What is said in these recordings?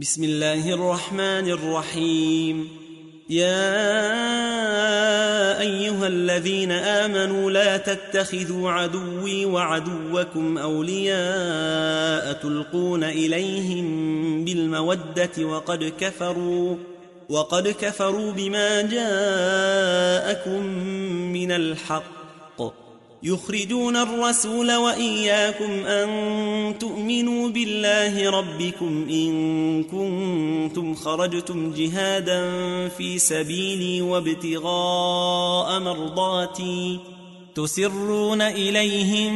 بسم الله الرحمن الرحيم. يا أيها الذين آمنوا لا تتخذوا عدوي وعدوكم أولياء تلقون إليهم بالمودة وقد كفروا وقد كفروا بما جاءكم من الحق. يخرجون الرسول وإياكم أن تؤمنوا بالله ربكم إن كنتم خرجتم جهادا في سبيلي وابتغاء مرضاتي تسرون إليهم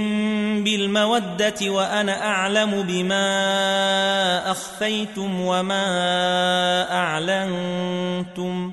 بالمودة وأنا أعلم بما أخفيتم وما أعلنتم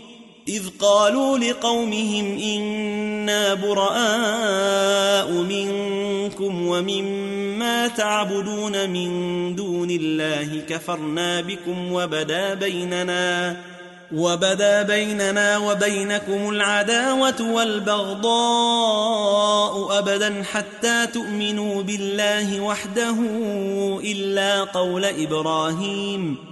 إذ قالوا لقومهم إنا براء منكم ومما تعبدون من دون الله كفرنا بكم وبدا بيننا وبدا بيننا وبينكم العداوة والبغضاء أبدا حتى تؤمنوا بالله وحده إلا قول إبراهيم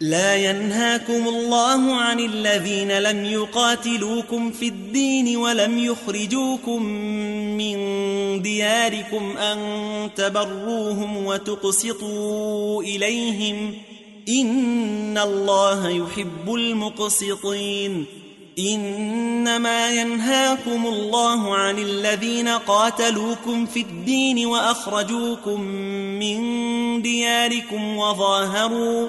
لا ينهاكم الله عن الذين لم يقاتلوكم في الدين ولم يخرجوكم من دياركم أن تبروهم وتقسطوا إليهم إن الله يحب المقسطين إنما ينهاكم الله عن الذين قاتلوكم في الدين وأخرجوكم من دياركم وظاهروا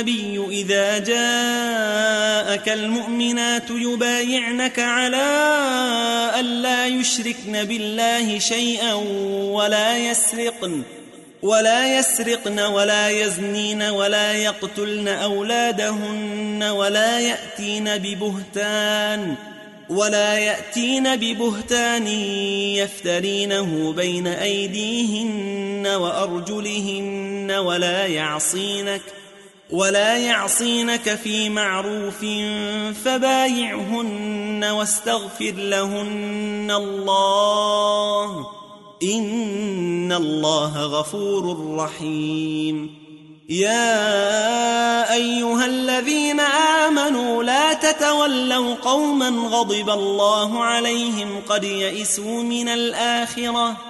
النبي إذا جاءك المؤمنات يبايعنك على ألا يشركن بالله شيئا ولا يسرقن ولا يسرقن ولا يزنين ولا يقتلن أولادهن ولا يأتين ببهتان ولا يأتين ببهتان يفترينه بين أيديهن وأرجلهن ولا يعصينك. ولا يعصينك في معروف فبايعهن واستغفر لهن الله. إن الله غفور رحيم. يا أيها الذين آمنوا لا تتولوا قوما غضب الله عليهم قد يئسوا من الآخرة.